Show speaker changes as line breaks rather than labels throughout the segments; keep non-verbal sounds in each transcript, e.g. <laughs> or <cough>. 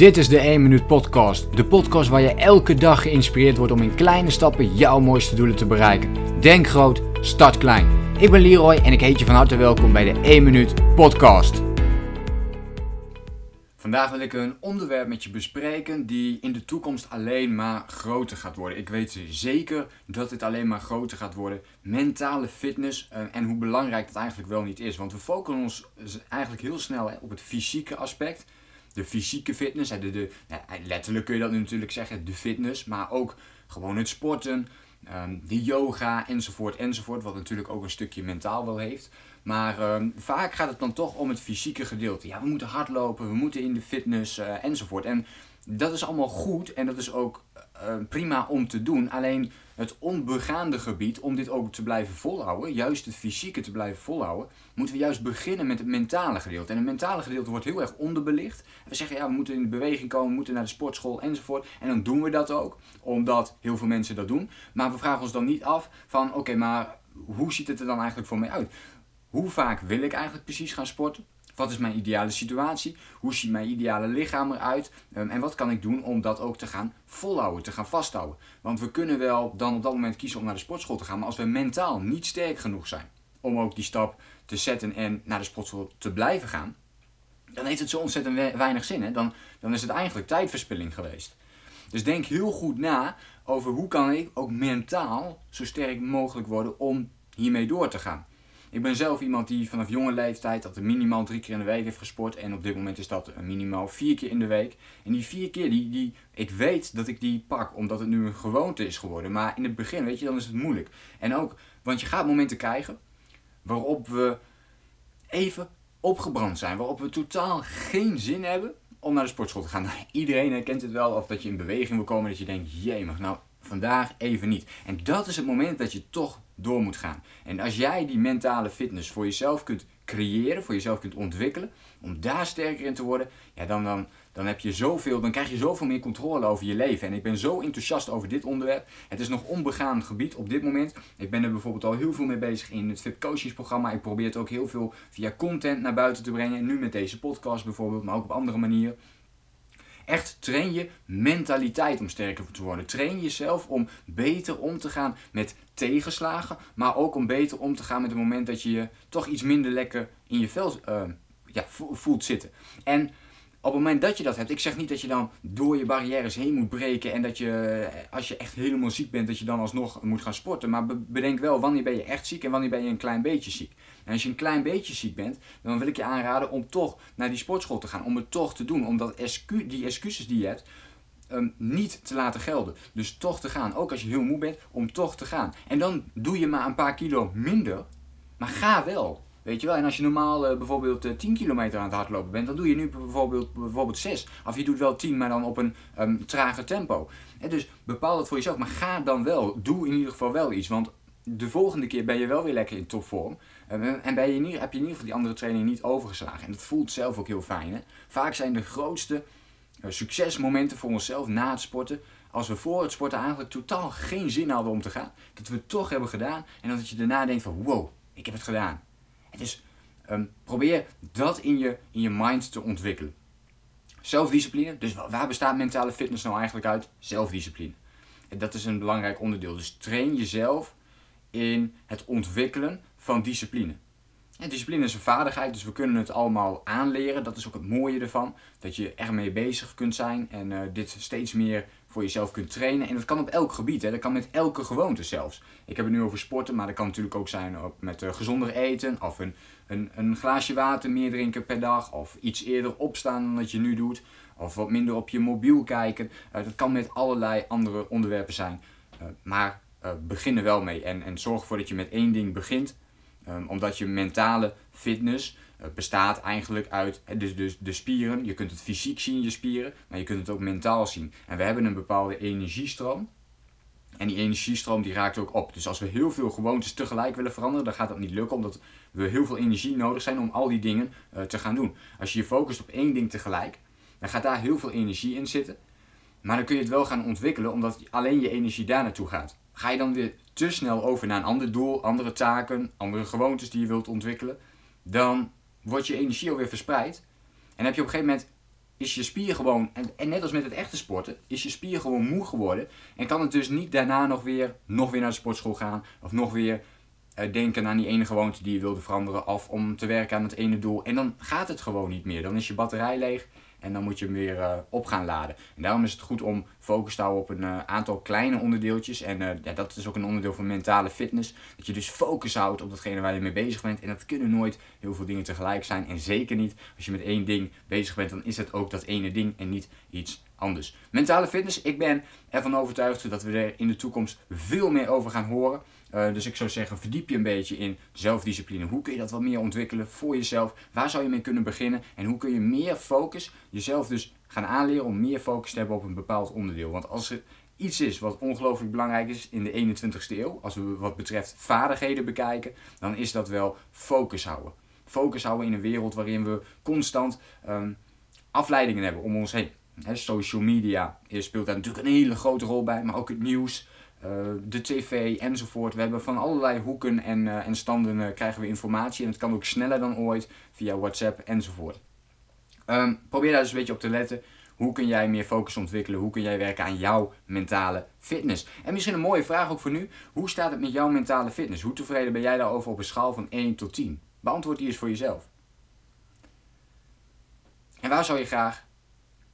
Dit is de 1 Minuut Podcast. De podcast waar je elke dag geïnspireerd wordt om in kleine stappen jouw mooiste doelen te bereiken. Denk groot, start klein. Ik ben Leroy en ik heet je van harte welkom bij de 1 Minuut Podcast. Vandaag wil ik een onderwerp met je bespreken die in de toekomst alleen maar groter gaat worden. Ik weet zeker dat het alleen maar groter gaat worden. Mentale fitness eh, en hoe belangrijk dat eigenlijk wel niet is. Want we focussen ons eigenlijk heel snel op het fysieke aspect de fysieke fitness. De, de, letterlijk kun je dat nu natuurlijk zeggen, de fitness. Maar ook gewoon het sporten, ehm, de yoga enzovoort enzovoort. Wat natuurlijk ook een stukje mentaal wel heeft. Maar ehm, vaak gaat het dan toch om het fysieke gedeelte. Ja, we moeten hardlopen, we moeten in de fitness uh, enzovoort. En dat is allemaal goed en dat is ook uh, prima om te doen. Alleen het onbegaande gebied, om dit ook te blijven volhouden, juist het fysieke te blijven volhouden, moeten we juist beginnen met het mentale gedeelte. En het mentale gedeelte wordt heel erg onderbelicht. We zeggen ja, we moeten in beweging komen, we moeten naar de sportschool enzovoort. En dan doen we dat ook, omdat heel veel mensen dat doen. Maar we vragen ons dan niet af van oké, maar hoe ziet het er dan eigenlijk voor mij uit? Hoe vaak wil ik eigenlijk precies gaan sporten? Wat is mijn ideale situatie? Hoe ziet mijn ideale lichaam eruit? Um, en wat kan ik doen om dat ook te gaan volhouden, te gaan vasthouden? Want we kunnen wel dan op dat moment kiezen om naar de sportschool te gaan, maar als we mentaal niet sterk genoeg zijn om ook die stap te zetten en naar de sportschool te blijven gaan, dan heeft het zo ontzettend weinig zin. Hè? Dan, dan is het eigenlijk tijdverspilling geweest. Dus denk heel goed na over hoe kan ik ook mentaal zo sterk mogelijk worden om hiermee door te gaan. Ik ben zelf iemand die vanaf jonge leeftijd dat minimaal drie keer in de week heeft gesport. En op dit moment is dat minimaal vier keer in de week. En die vier keer, die, die, ik weet dat ik die pak, omdat het nu een gewoonte is geworden. Maar in het begin, weet je, dan is het moeilijk. En ook, want je gaat momenten krijgen waarop we even opgebrand zijn. Waarop we totaal geen zin hebben om naar de sportschool te gaan. <laughs> Iedereen herkent het wel. Of dat je in beweging wil komen. Dat je denkt, jemig, nou vandaag even niet. En dat is het moment dat je toch door moet gaan. En als jij die mentale fitness voor jezelf kunt creëren, voor jezelf kunt ontwikkelen, om daar sterker in te worden, ja, dan, dan, dan, heb je zoveel, dan krijg je zoveel meer controle over je leven. En ik ben zo enthousiast over dit onderwerp. Het is nog onbegaan gebied op dit moment. Ik ben er bijvoorbeeld al heel veel mee bezig in het VIP coachingsprogramma. Ik probeer het ook heel veel via content naar buiten te brengen. Nu met deze podcast bijvoorbeeld, maar ook op andere manieren. Echt train je mentaliteit om sterker te worden. Train jezelf om beter om te gaan met tegenslagen, maar ook om beter om te gaan met het moment dat je je toch iets minder lekker in je vel uh, ja, voelt zitten. En op het moment dat je dat hebt, ik zeg niet dat je dan door je barrières heen moet breken en dat je, eh, als je echt helemaal ziek bent, dat je dan alsnog moet gaan sporten. Maar bedenk wel, wanneer ben je echt ziek en wanneer ben je een klein beetje ziek. En als je een klein beetje ziek bent, dan wil ik je aanraden om toch naar die sportschool te gaan. Om het toch te doen. Omdat die excuses die je hebt, um, niet te laten gelden. Dus toch te gaan. Ook als je heel moe bent, om toch te gaan. En dan doe je maar een paar kilo minder. Maar ga wel. Weet je wel, en als je normaal uh, bijvoorbeeld uh, eh, 10 kilometer aan het hardlopen bent, dan doe je nu bijvoorbeeld, bijvoorbeeld 6. Of je doet wel 10, maar dan op een um, trager tempo. Dus bepaal het voor jezelf, maar ga dan wel. Doe in ieder geval wel iets. Want de volgende keer ben je wel weer lekker in topvorm. En ben je niet, heb je in ieder geval die andere training niet overgeslagen. En dat voelt zelf ook heel fijn. Hè? Vaak zijn de grootste uh, succesmomenten voor onszelf na het sporten. Als we voor het sporten eigenlijk totaal geen zin hadden om te gaan. Dat we het toch hebben gedaan. En dat je daarna denkt van wow, ik heb het gedaan. Dus probeer dat in je, in je mind te ontwikkelen. Zelfdiscipline. Dus waar bestaat mentale fitness nou eigenlijk uit? Zelfdiscipline. En dat is een belangrijk onderdeel. Dus train jezelf in het ontwikkelen van discipline. En discipline is een vaardigheid, dus we kunnen het allemaal aanleren. Dat is ook het mooie ervan. Dat je ermee bezig kunt zijn en uh, dit steeds meer voor jezelf kunt trainen. En dat kan op elk gebied, hè. dat kan met elke gewoonte zelfs. Ik heb het nu over sporten, maar dat kan natuurlijk ook zijn met uh, gezonder eten. Of een, een, een, glaasje water meer drinken per dag. Of iets eerder opstaan dan dat je nu doet. Of wat minder op je mobiel kijken. Uh, dat kan met allerlei andere onderwerpen zijn. maar uh, begin er wel mee. En, en zorg ervoor dat je met één ding begint. Um, omdat je mentale fitness bestaat eigenlijk uit dus, dus de spieren. Je kunt het fysiek zien, je spieren, maar je kunt het ook mentaal zien. En we hebben een bepaalde energiestroom. En die energiestroom die raakt ook op. Dus als we heel veel gewoontes tegelijk willen veranderen, dan gaat dat niet lukken. Omdat we heel veel energie nodig zijn om al die dingen uh, te gaan doen. Als je je focust op één ding tegelijk, dan gaat daar heel veel energie in zitten. Maar dan kun je het wel gaan ontwikkelen, omdat alleen je energie daar naartoe gaat. Ga je dan weer te snel over naar een ander doel, andere taken, andere gewoontes die je wilt ontwikkelen, dan wordt je energie alweer verspreid. En heb je op een gegeven moment is je spier gewoon, en, en, net als met het echte sporten, is je spier gewoon moe geworden. En kan het dus niet daarna nog weer, nog weer naar de sportschool gaan. Of nog weer uh, denken aan die ene gewoonte die je wilde veranderen. Of om te werken aan het ene doel. En dan gaat het gewoon niet meer. Dan is je batterij leeg. En dan moet je hem weer uh, op gaan laden. En daarom is het goed om focus te houden op een uh, aantal kleine onderdeeltjes. En uh, ja, dat is ook een onderdeel van mentale fitness. Dat je dus focus houdt op datgene waar je mee bezig bent. En dat kunnen nooit heel veel dingen tegelijk zijn. En zeker niet als je met één ding bezig bent, dan is het ook dat ene ding en niet iets anders. Mentale fitness, ik ben ervan overtuigd dat we er in de toekomst veel meer over gaan horen. Uh, dus ik zou zeggen, verdiep je een beetje in zelfdiscipline. Hoe kun je dat wat meer ontwikkelen voor jezelf? Waar zou je mee kunnen beginnen? En hoe kun je meer focus, jezelf dus gaan aanleren om meer focus te hebben op een bepaald onderdeel? Want als er iets is wat ongelooflijk belangrijk is in de 21ste eeuw, als we wat betreft vaardigheden bekijken, dan is dat wel focus houden. Focus houden in een wereld waarin we constant um, afleidingen hebben om ons heen. He, social media speelt daar natuurlijk een hele grote rol bij, maar ook het nieuws, de tv enzovoort. We hebben van allerlei hoeken en, uh, en standen uh, krijgen we informatie en het kan ook sneller dan ooit via WhatsApp enzovoort. Um, probeer daar dus een beetje op te letten. Hoe kun jij meer focus ontwikkelen? Hoe kun jij werken aan jouw mentale fitness? En misschien een mooie vraag ook voor nu. Hoe staat het met jouw mentale fitness? Hoe tevreden ben jij daarover op een schaal van 1 tot 10? Beantwoord die eens voor jezelf. En waar zou je graag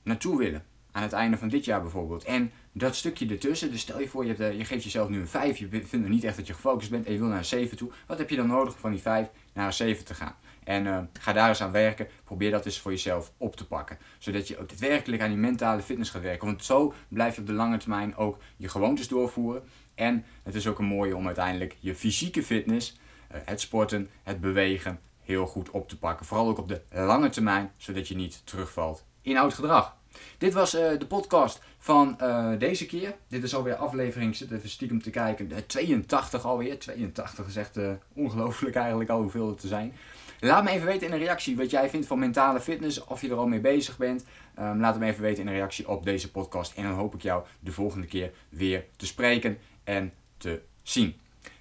naartoe willen? Aan het einde van dit jaar bijvoorbeeld. En dat stukje ertussen, dus stel je voor, je, hebt, je geeft jezelf nu een 5, je vindt nog niet echt dat je gefocust bent en je wil naar een 7 toe. Wat heb je dan nodig om van die 5 naar een 7 te gaan? En uh, ga daar eens aan werken. Probeer dat eens voor jezelf op te pakken. Zodat je ook daadwerkelijk aan die mentale fitness gaat werken. Want zo blijf je op de lange termijn ook je gewoontes doorvoeren. En het is ook een mooie om uiteindelijk je fysieke fitness, uh, het sporten, het bewegen, heel goed op te pakken. Vooral ook op de lange termijn, zodat je niet terugvalt in oud gedrag. Dit was uh, de podcast van uh, deze keer. Dit is alweer aflevering, zit even stiekem te kijken, de 82 alweer. 82 is echt uh, ongelooflijk eigenlijk al hoeveel het te zijn. Laat me even weten in een reactie wat jij vindt van mentale fitness, of je er al mee bezig bent. Um, laat me even weten in een reactie op deze podcast. En dan hoop ik jou de volgende keer weer te spreken en te zien.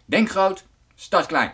Denk groot, start klein.